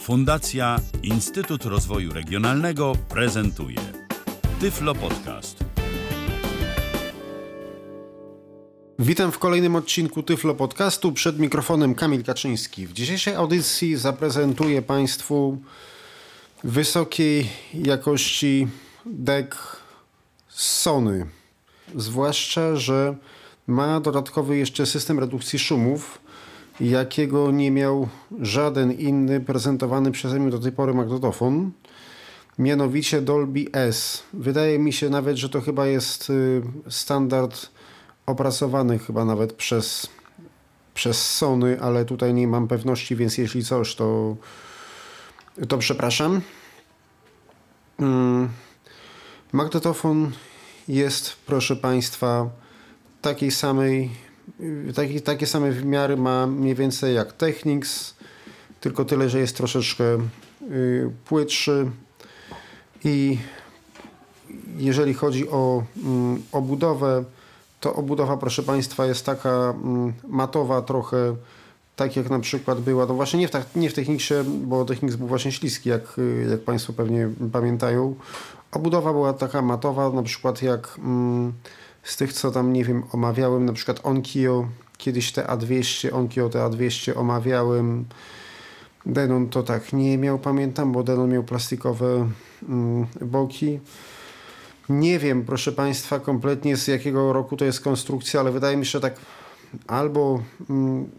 Fundacja Instytut Rozwoju Regionalnego prezentuje Tyflo Podcast. Witam w kolejnym odcinku Tyflo Podcastu. Przed mikrofonem Kamil Kaczyński. W dzisiejszej audycji zaprezentuję Państwu wysokiej jakości deck Sony. Zwłaszcza, że ma dodatkowy jeszcze system redukcji szumów, jakiego nie miał żaden inny prezentowany przeze mnie do tej pory magnetofon. Mianowicie Dolby S. Wydaje mi się nawet, że to chyba jest y, standard opracowany chyba nawet przez, przez Sony, ale tutaj nie mam pewności, więc jeśli coś, to, to przepraszam. Mm. Magnetofon jest, proszę Państwa, takiej samej, taki, takie same wymiary ma mniej więcej jak Technics, tylko tyle, że jest troszeczkę y, płytszy i jeżeli chodzi o mm, obudowę, to obudowa, proszę Państwa, jest taka mm, matowa trochę, tak jak na przykład była, no właśnie nie w, nie w Technicsie, bo Technics był właśnie śliski, jak, jak Państwo pewnie pamiętają. Obudowa była taka matowa, na przykład jak mm, z tych, co tam, nie wiem, omawiałem, na przykład Onkyo, kiedyś te A200, Onkyo te A200 omawiałem. Denon to tak nie miał, pamiętam, bo Denon miał plastikowe mm, boki. Nie wiem, proszę Państwa, kompletnie z jakiego roku to jest konstrukcja, ale wydaje mi się, że tak albo mm,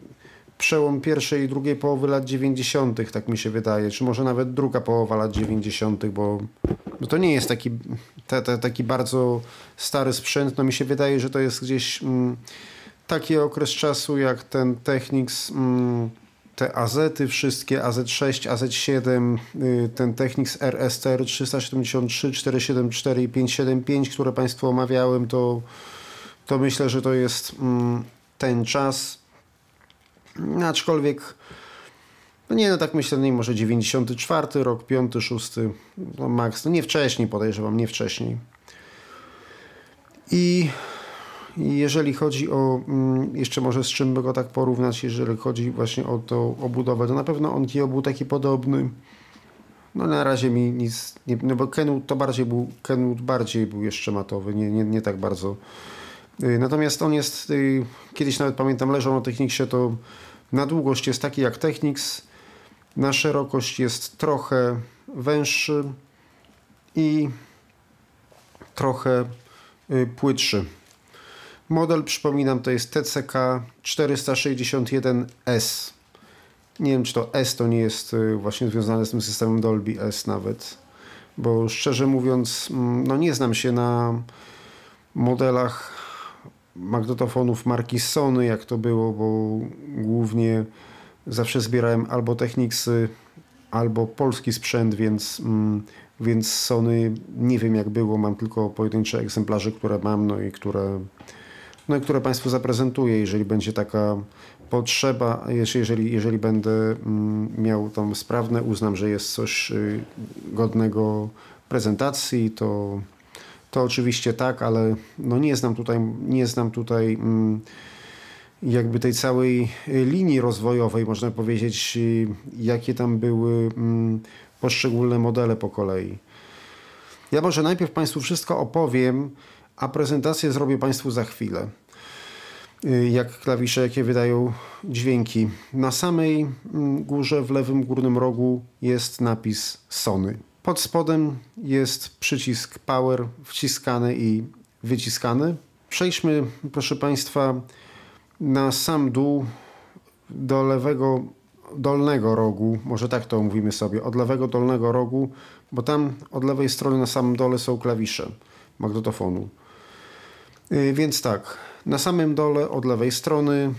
przełom pierwszej i drugiej połowy lat 90., tak mi się wydaje, czy może nawet druga połowa lat 90., bo, bo to nie jest taki, te, te, taki bardzo stary sprzęt. No mi się wydaje, że to jest gdzieś mm, taki okres czasu jak ten Technics. Mm, te AZ-y wszystkie, AZ6, AZ7, y, ten Technics RSTR 373, 474 i 575, które Państwu omawiałem, to, to myślę, że to jest mm, ten czas. Aczkolwiek, no nie, no tak myślę, nie może 94 rok, 5, 6, no max, no nie wcześniej podejrzewam, nie wcześniej. I jeżeli chodzi o, mm, jeszcze może z czym by go tak porównać, jeżeli chodzi właśnie o tą obudowę, to na pewno on był taki podobny. No na razie mi nic, nie, no bo Kenwood to bardziej był, Kenwood bardziej był jeszcze matowy, nie, nie, nie tak bardzo. Y, natomiast on jest, y, kiedyś nawet pamiętam leżał na Technicsie, to na długość jest taki jak Technics, na szerokość jest trochę węższy i trochę y, płytszy. Model, przypominam, to jest TCK 461S. Nie wiem, czy to S to nie jest właśnie związane z tym systemem Dolby S nawet. Bo szczerze mówiąc, mm, no nie znam się na modelach magnetofonów marki Sony, jak to było, bo głównie zawsze zbierałem albo Technicsy, albo polski sprzęt, więc, mm, więc Sony nie wiem jak było, mam tylko pojedyncze egzemplarze, które mam, no i które no i które Państwu zaprezentuję, jeżeli będzie taka potrzeba, jeżeli, jeżeli będę mm, miał tam sprawne, uznam, że jest coś y, godnego prezentacji, to, to oczywiście tak, ale no nie znam tutaj, nie znam tutaj mm, jakby tej całej linii rozwojowej, można powiedzieć, y, jakie tam były mm, poszczególne modele po kolei. Ja może najpierw Państwu wszystko opowiem, a prezentację zrobię Państwu za chwilę. Y, jak klawisze, jakie wydają dźwięki. Na samej mm, górze, w lewym górnym rogu jest napis Sony. Pod spodem jest przycisk Power wciskany i wyciskany. Przejdźmy, proszę Państwa, na sam dół do lewego dolnego rogu, może tak to mówimy sobie, od lewego dolnego rogu, bo tam od lewej strony na samym dole są klawisze magnetofonu. Y, więc tak, na samym dole od lewej strony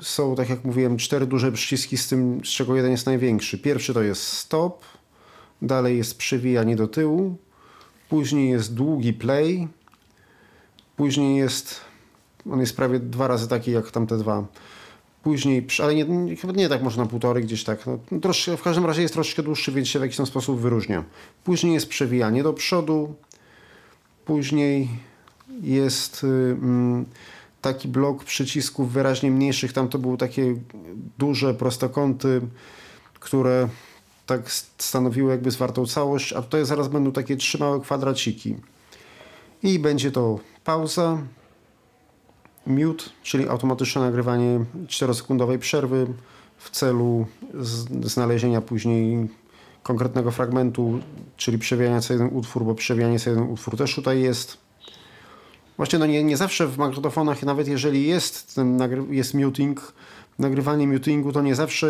są, tak jak mówiłem, cztery duże przyciski, z tym, z czego jeden jest największy. Pierwszy to jest stop, dalej jest przewijanie do tyłu, później jest długi play, później jest, on jest prawie dwa razy taki jak tamte dwa. Później, ale nie, chyba nie tak może na półtorej, gdzieś tak. No, troszkę, w każdym razie jest troszkę dłuższy, więc się w jakiś tam sposób wyróżnia. Później jest przewijanie do przodu, później jest y, mm, taki blok przycisków wyraźnie mniejszych. Tam to były takie duże prostokąty, które tak stanowiły jakby zwartą całość, a tutaj zaraz będą takie trzy małe kwadraciki. I będzie to pauza, mute, czyli automatyczne nagrywanie 4-sekundowej przerwy w celu znalezienia później konkretnego fragmentu, czyli przewijania co jeden utwór, bo przewijanie co jeden utwór też tutaj jest. Właśnie no nie, nie zawsze w magnetofonach, nawet jeżeli jest ten jest muting, nagrywanie mutingu, to nie zawsze,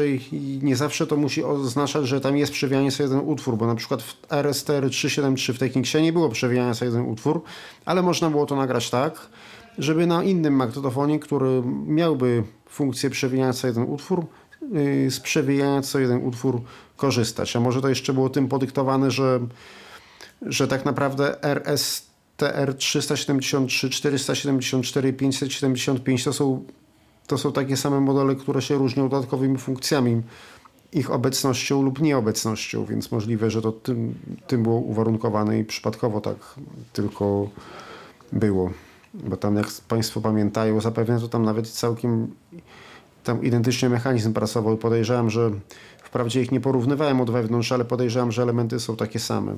nie zawsze to musi oznaczać, że tam jest przewijanie co jeden utwór, bo na przykład w RSTR 373 w Technicsie nie było przewijania co jeden utwór, ale można było to nagrać tak, żeby na innym magnetofonie, który miałby funkcję przewijania co jeden utwór, yy, z przewijania co jeden utwór korzystać. A może to jeszcze było tym podyktowane, że, że tak naprawdę RSTR 373, 474, 575 to są, to są takie same modele, które się różnią dodatkowymi funkcjami ich obecnością lub nieobecnością, więc możliwe, że to tym, tym było uwarunkowane i przypadkowo tak tylko było. Bo tam, jak Państwo pamiętają, zapewne to tam nawet całkiem tam identyczny mechanizm pracował. Podejrzewam, że wprawdzie ich nie porównywałem od wewnątrz, ale podejrzewam, że elementy są takie same.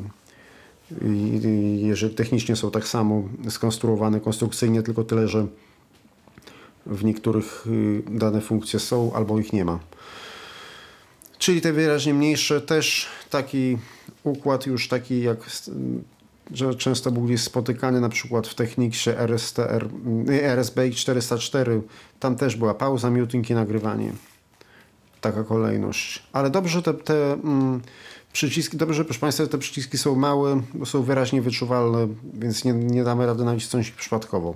I, jeżeli technicznie są tak samo skonstruowane konstrukcyjnie, tylko tyle, że w niektórych y, dane funkcje są albo ich nie ma. Czyli te wyraźnie mniejsze też taki układ już taki jak że często był spotykany na przykład w Techniksie RSTR, RSBX 404. Tam też była pauza, muting i nagrywanie. Taka kolejność. Ale dobrze te, te mm, przyciski, dobrze proszę Państwa, te przyciski są małe, są wyraźnie wyczuwalne, więc nie, nie damy rady nacisnąć ich przypadkowo.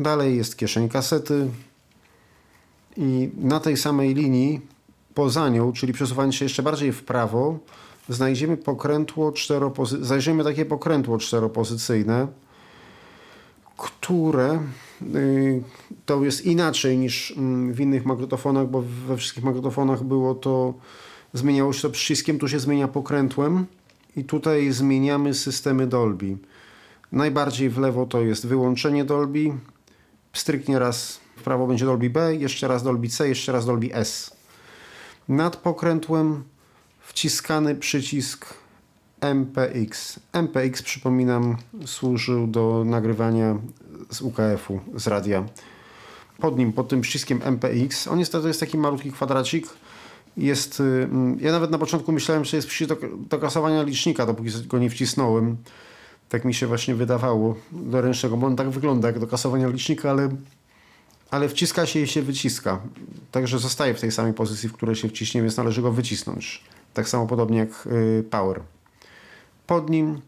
Dalej jest kieszeń kasety i na tej samej linii poza nią, czyli przesuwając się jeszcze bardziej w prawo, znajdziemy pokrętło czteropozy... zajrzymy takie pokrętło czteropozycyjne, które y, to jest inaczej niż mm, w innych magnetofonach, bo we wszystkich magnetofonach było to zmieniało się to przyciskiem, tu się zmienia pokrętłem i tutaj zmieniamy systemy Dolby. Najbardziej w lewo to jest wyłączenie Dolby, stryknie raz w prawo będzie Dolby B, jeszcze raz Dolby C, jeszcze raz Dolby S. Nad pokrętłem wciskany przycisk MPX. MPX, przypominam, służył do nagrywania z UKF-u, z radia. Pod nim, pod tym przyciskiem MPX, on jest, to jest taki malutki kwadracik. Jest, y, ja nawet na początku myślałem, że jest przycisk do, do kasowania licznika, dopóki go nie wcisnąłem. Tak mi się właśnie wydawało do ręcznego, bo on tak wygląda jak do kasowania licznika, ale, ale wciska się i się wyciska. Także zostaje w tej samej pozycji, w której się wciśnie, więc należy go wycisnąć. Tak samo podobnie jak y, Power. Pod nim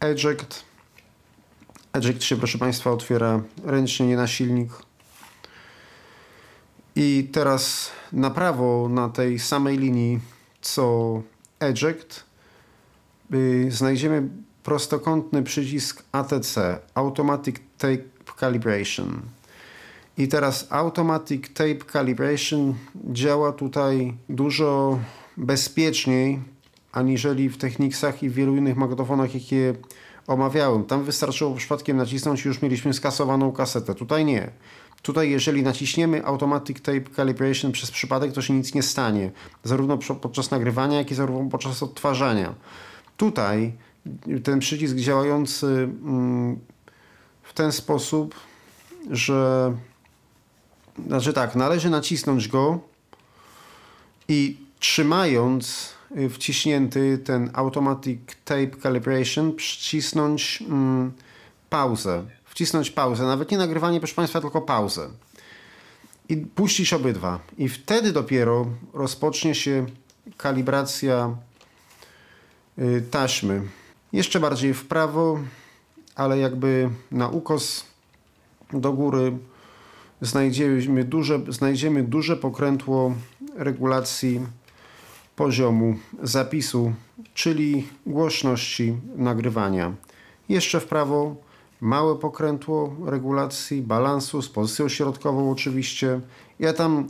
Eject. Eject się, proszę Państwa, otwiera ręcznie, nie na silnik. I teraz na prawo, na tej samej linii co Eject, y, znajdziemy prostokątny przycisk ATC Automatic Tape Calibration. I teraz Automatic Tape Calibration działa tutaj dużo bezpieczniej aniżeli w Technicsach i w wielu innych magnetofonach, jakie omawiałem. Tam wystarczyło przypadkiem nacisnąć i już mieliśmy skasowaną kasetę. Tutaj nie. Tutaj jeżeli naciśniemy Automatic Tape Calibration przez przypadek, to się nic nie stanie. Zarówno podczas nagrywania, jak i zarówno podczas odtwarzania. Tutaj ten przycisk działający mm, w ten sposób, że znaczy tak, należy nacisnąć go i trzymając y, wciśnięty ten Automatic Tape Calibration, przycisnąć mm, pauzę. Wcisnąć pauzę, nawet nie nagrywanie, proszę Państwa, tylko pauzę. I puścić obydwa. I wtedy dopiero rozpocznie się kalibracja taśmy. Jeszcze bardziej w prawo, ale jakby na ukos do góry znajdziemy duże, znajdziemy duże pokrętło regulacji poziomu zapisu, czyli głośności nagrywania. Jeszcze w prawo małe pokrętło regulacji balansu z pozycją środkową oczywiście. Ja tam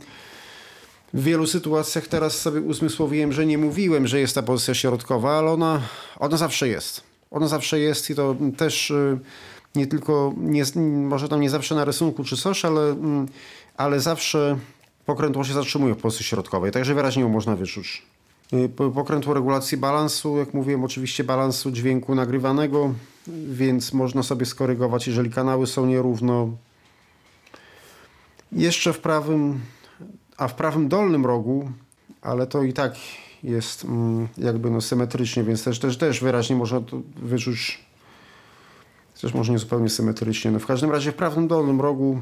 w wielu sytuacjach teraz sobie uzmysłowiłem, że nie mówiłem, że jest ta pozycja środkowa, ale ona, ona zawsze jest. Ona zawsze jest i to też y, nie tylko, nie, może tam nie zawsze na rysunku czy coś, ale, mm, ale zawsze pokrętło się zatrzymuje w pozycji środkowej, także wyraźnie ją można wyczuć. Y, pokrętło regulacji balansu, jak mówiłem, oczywiście balansu dźwięku nagrywanego, więc można sobie skorygować, jeżeli kanały są nierówno. Jeszcze w prawym, a w prawym dolnym rogu, ale to i tak jest mm, jakby no symetrycznie, więc też, też, też wyraźnie można to wyczuć, też może nie zupełnie symetrycznie. No w każdym razie w prawym dolnym rogu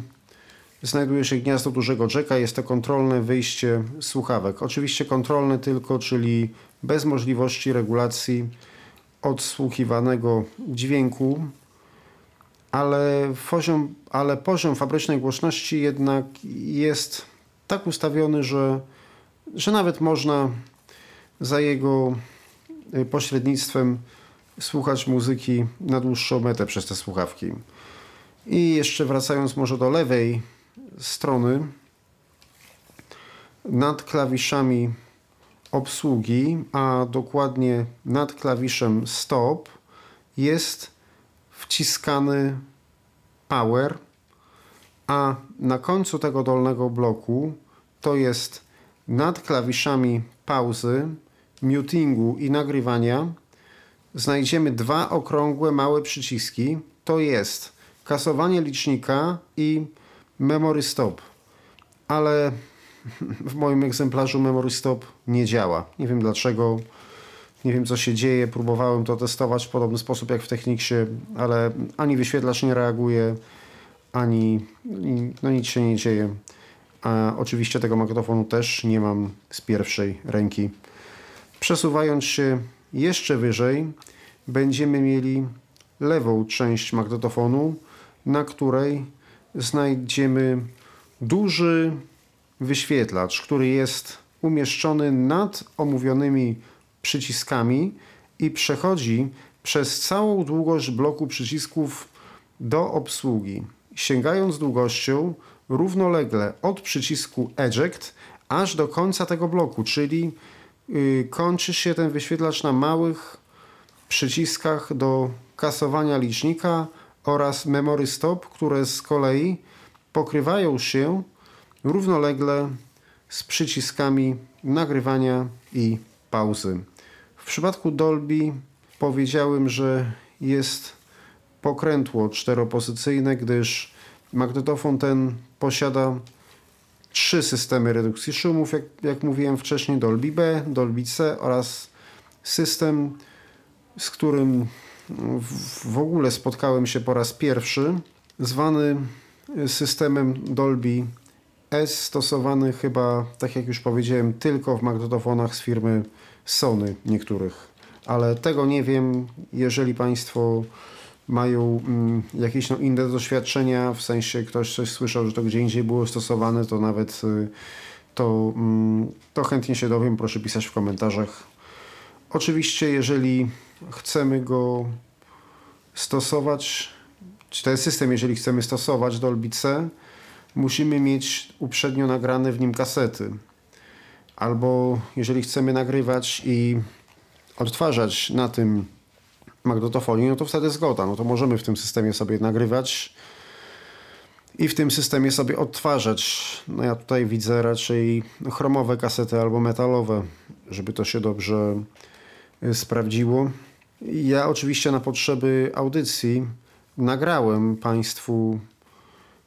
znajduje się gniazdo dużego jacka. Jest to kontrolne wyjście słuchawek. Oczywiście kontrolne tylko, czyli bez możliwości regulacji odsłuchiwanego dźwięku, ale poziom, ale poziom fabrycznej głośności jednak jest tak ustawiony, że, że nawet można za jego y, pośrednictwem słuchać muzyki na dłuższą metę przez te słuchawki. I jeszcze wracając może do lewej strony, nad klawiszami obsługi, a dokładnie nad klawiszem stop jest wciskany power, a na końcu tego dolnego bloku to jest nad klawiszami pauzy, mutingu i nagrywania znajdziemy dwa okrągłe małe przyciski. To jest kasowanie licznika i memory stop. Ale w moim egzemplarzu memory stop nie działa. Nie wiem dlaczego. Nie wiem co się dzieje. Próbowałem to testować w podobny sposób jak w Techniksie, ale ani wyświetlacz nie reaguje, ani no nic się nie dzieje. A oczywiście tego magnetofonu też nie mam z pierwszej ręki. Przesuwając się jeszcze wyżej, będziemy mieli lewą część magnetofonu, na której znajdziemy duży wyświetlacz, który jest umieszczony nad omówionymi przyciskami i przechodzi przez całą długość bloku przycisków do obsługi, sięgając długością równolegle od przycisku eject aż do końca tego bloku, czyli yy, kończy się ten wyświetlacz na małych przyciskach do kasowania licznika oraz memory stop, które z kolei pokrywają się równolegle z przyciskami nagrywania i pauzy. W przypadku Dolby powiedziałem, że jest pokrętło czteropozycyjne, gdyż magnetofon ten posiada trzy systemy redukcji szumów, jak, jak mówiłem wcześniej, Dolby B, Dolby C oraz system, z którym w, w ogóle spotkałem się po raz pierwszy, zwany systemem Dolby S, stosowany chyba, tak jak już powiedziałem, tylko w magnetofonach z firmy Sony niektórych. Ale tego nie wiem, jeżeli Państwo mają mm, jakieś no, inne doświadczenia, w sensie ktoś coś słyszał, że to gdzie indziej było stosowane, to nawet y, to, mm, to chętnie się dowiem, proszę pisać w komentarzach. Oczywiście, jeżeli chcemy go stosować, czy ten system, jeżeli chcemy stosować Dolby C, musimy mieć uprzednio nagrane w nim kasety. Albo jeżeli chcemy nagrywać i odtwarzać na tym magnetofonie, no to wtedy zgoda. No to możemy w tym systemie sobie nagrywać i w tym systemie sobie odtwarzać. No ja tutaj widzę raczej chromowe kasety albo metalowe, żeby to się dobrze y, sprawdziło. Ja oczywiście na potrzeby audycji nagrałem Państwu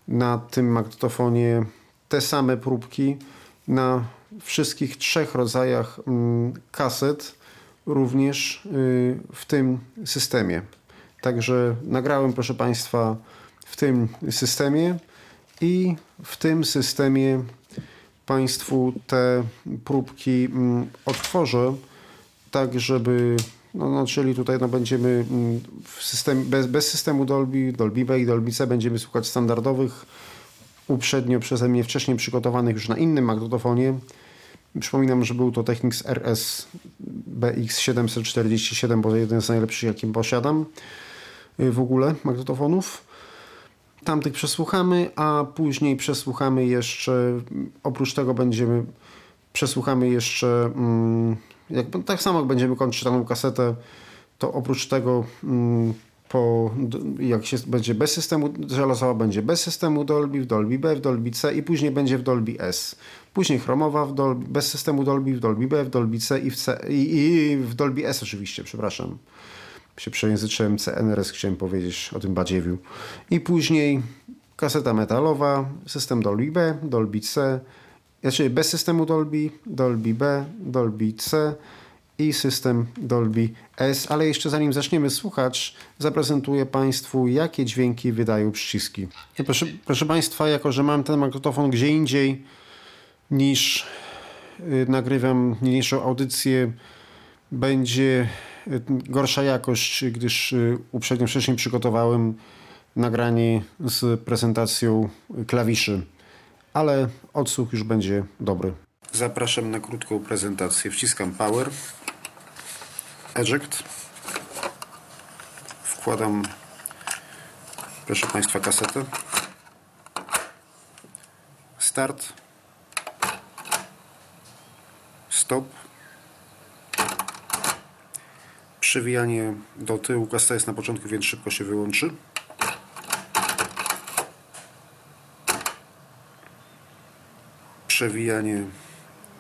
na tym magnetofonie te same próbki na wszystkich trzech rodzajach mm, kaset, również y, w tym systemie. Także nagrałem, proszę Państwa, w tym systemie i w tym systemie Państwu te próbki mm, odtworzę, tak żeby no, no, czyli tutaj no, będziemy mm, w system, bez, bez systemu Dolby, Dolby B i Dolby C będziemy słuchać standardowych, uprzednio przeze mnie wcześniej przygotowanych już na innym magnetofonie. Przypominam, że był to Technics RS BX747, bo to jeden z najlepszych, jakim posiadam y, w ogóle magnetofonów. Tamtych przesłuchamy, a później przesłuchamy jeszcze, oprócz tego będziemy, przesłuchamy jeszcze mm, jak, tak samo jak będziemy kończyć daną kasetę, to oprócz tego mm, po, jak się będzie bez systemu żelazowa, będzie bez systemu Dolby, w Dolby B, w Dolby C i później będzie w Dolby S. Później chromowa w Dolby, bez systemu Dolby, w Dolby B, w Dolby C i w, C, i, i w Dolby S oczywiście, przepraszam. Się przejęzyczyłem CNRS, chciałem powiedzieć o tym badziewiu. I później kaseta metalowa, system Dolby B, Dolby C, znaczy bez systemu Dolby, Dolby B, Dolby C i system Dolby S, ale jeszcze zanim zaczniemy słuchać, zaprezentuję Państwu, jakie dźwięki wydają przyciski. Proszę, proszę Państwa, jako że mam ten magnetofon gdzie indziej niż y, nagrywam niniejszą audycję, będzie y, gorsza jakość, gdyż y, uprzednio wcześniej przygotowałem nagranie z prezentacją klawiszy, ale odsłuch już będzie dobry. Zapraszam na krótką prezentację. Wciskam Power, Eject. Wkładam, proszę Państwa, kasetę. Start. Stop. Przewijanie do tyłu. Kaseta jest na początku, więc szybko się wyłączy. Przewijanie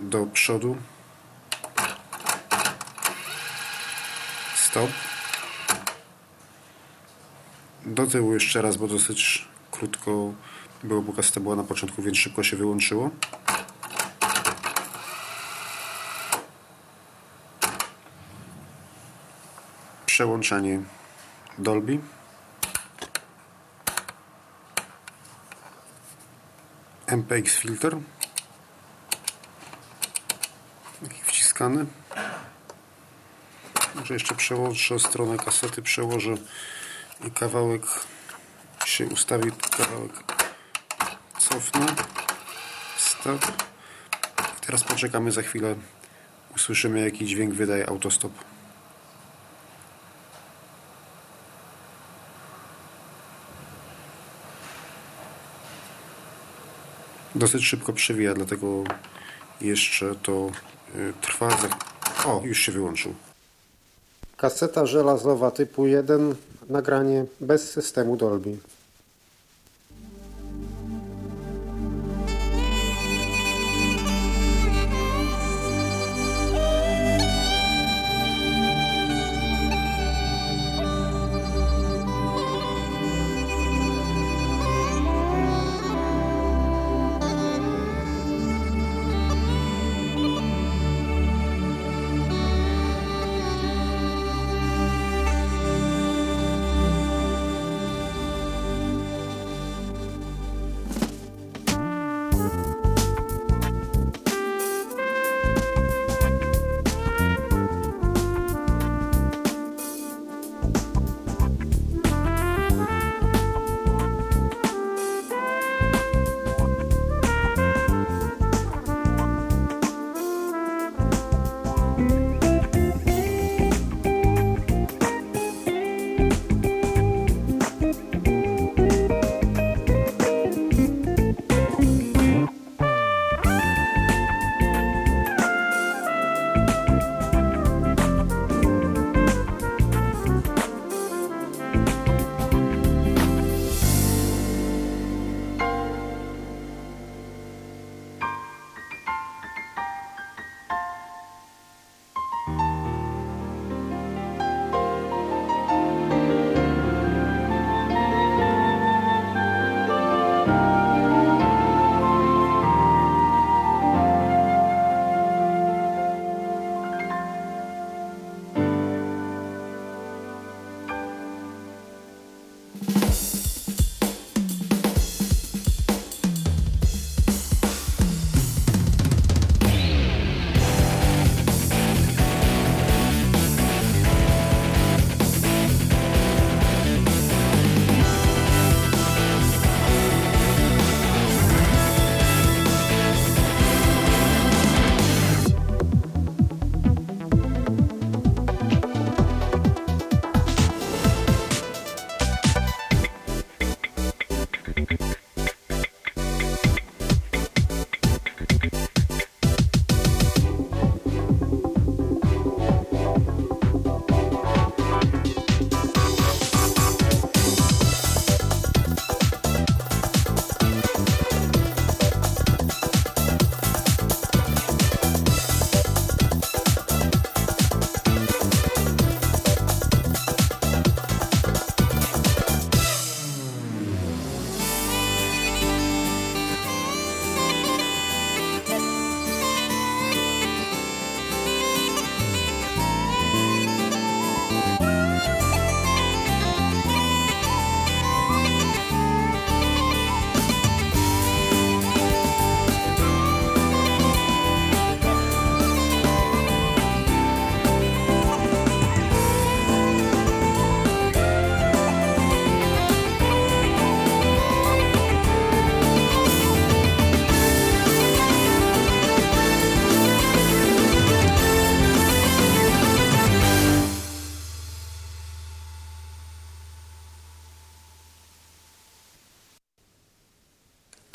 do przodu. Stop. Do tyłu jeszcze raz, bo dosyć krótko było, bo kaseta była na początku, więc szybko się wyłączyło. Przełączanie Dolby. MPX filter. Wciskany. Może jeszcze przełożę stronę kasety, przełożę i kawałek się ustawi, kawałek cofnę. Stop. Teraz poczekamy za chwilę. Usłyszymy jaki dźwięk wydaje autostop. Dosyć szybko przewija, dlatego jeszcze to y, trwa. O, już się wyłączył. Kaseta żelazowa typu 1, nagranie bez systemu Dolby.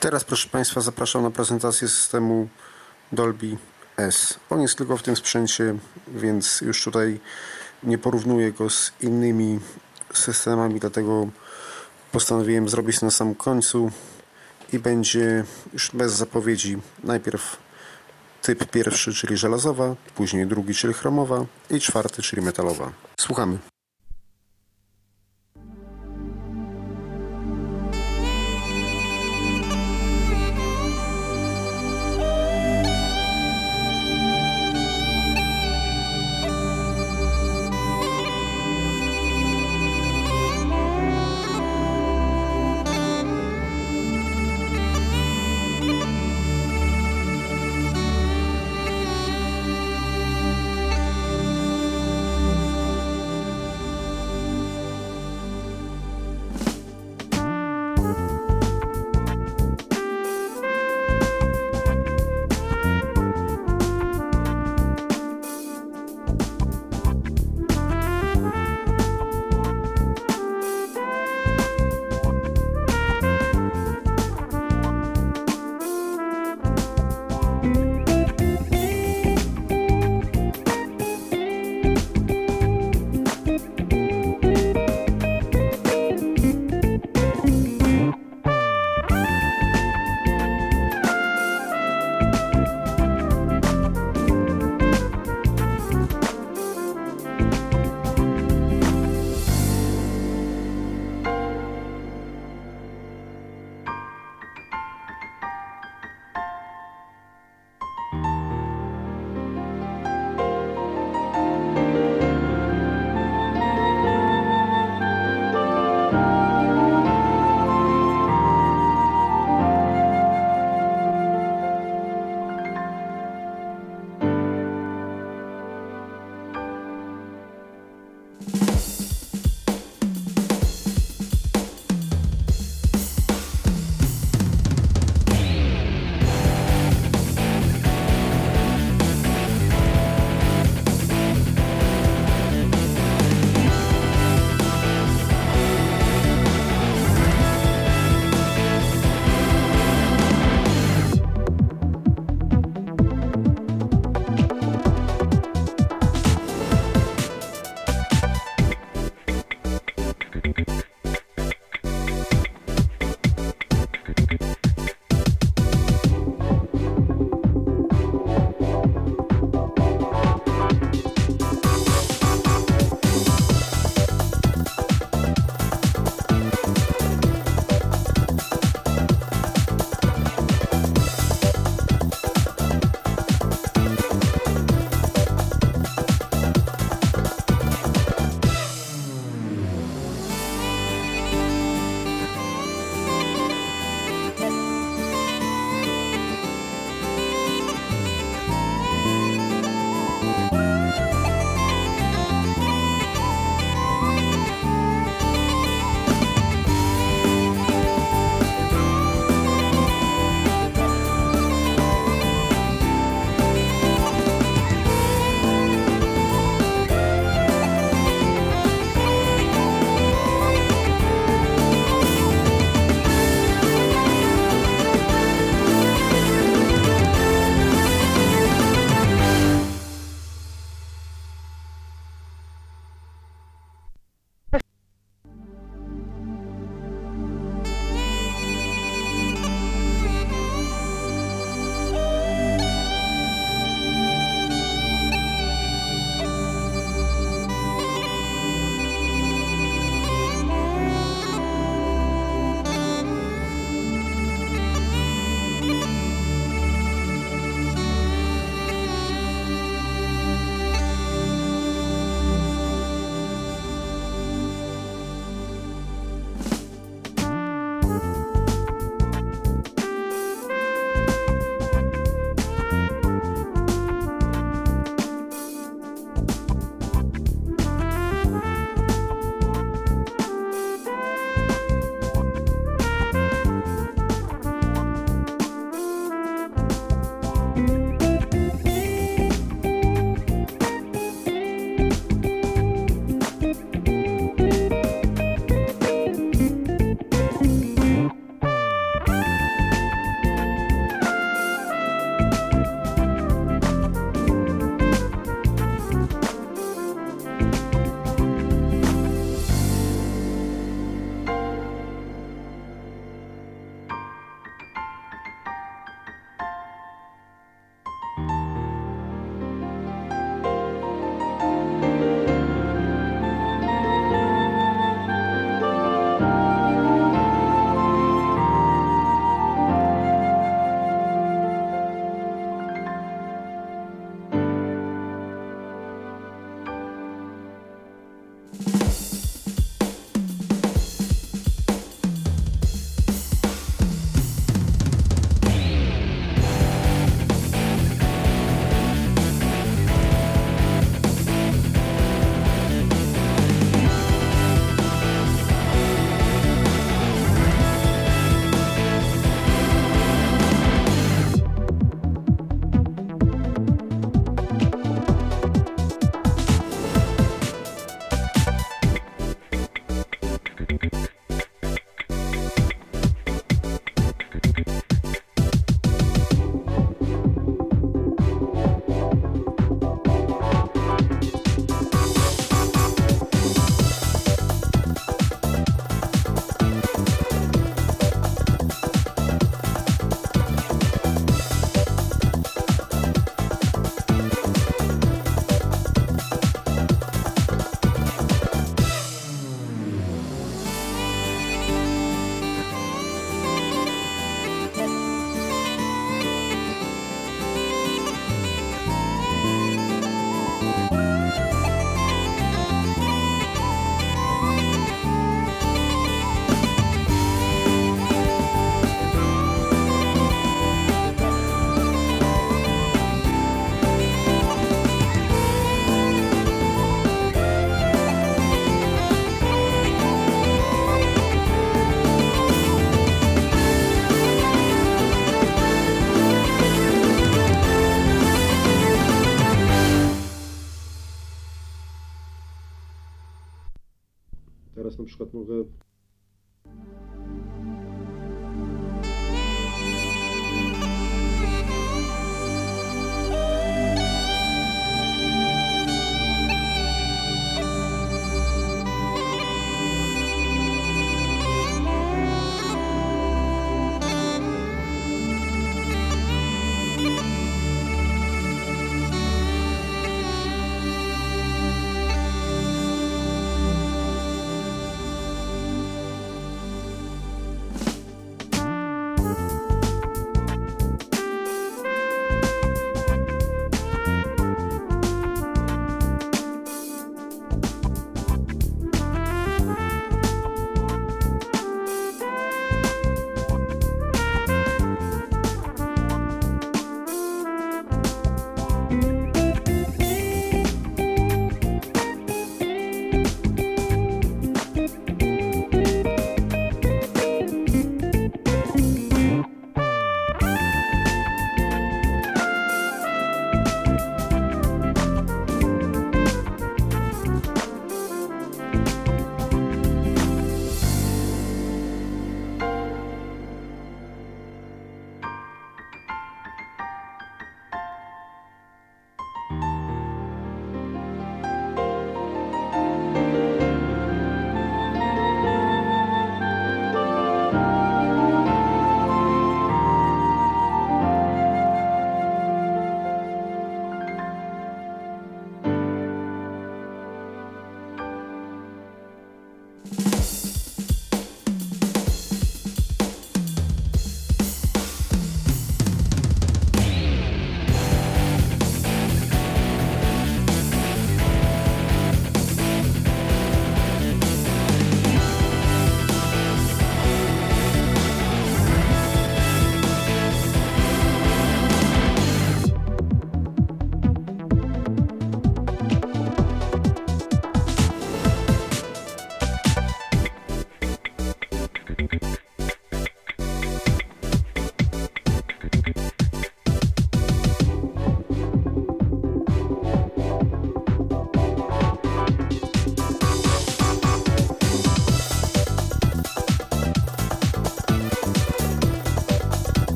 Teraz, proszę Państwa, zapraszam na prezentację systemu Dolby S. On jest tylko w tym sprzęcie, więc już tutaj nie porównuję go z innymi systemami, dlatego postanowiłem zrobić na samym końcu i będzie już bez zapowiedzi najpierw typ pierwszy, czyli żelazowa, później drugi, czyli chromowa i czwarty, czyli metalowa. Słuchamy.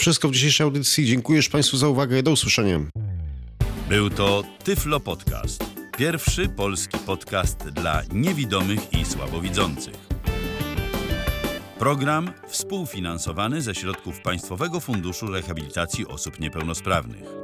Wszystko w dzisiejszej audycji. Dziękuję Państwu za uwagę i do usłyszenia. Był to Tyflo Podcast. Pierwszy polski podcast dla niewidomych i słabowidzących. Program współfinansowany ze środków Państwowego Funduszu Rehabilitacji Osób Niepełnosprawnych.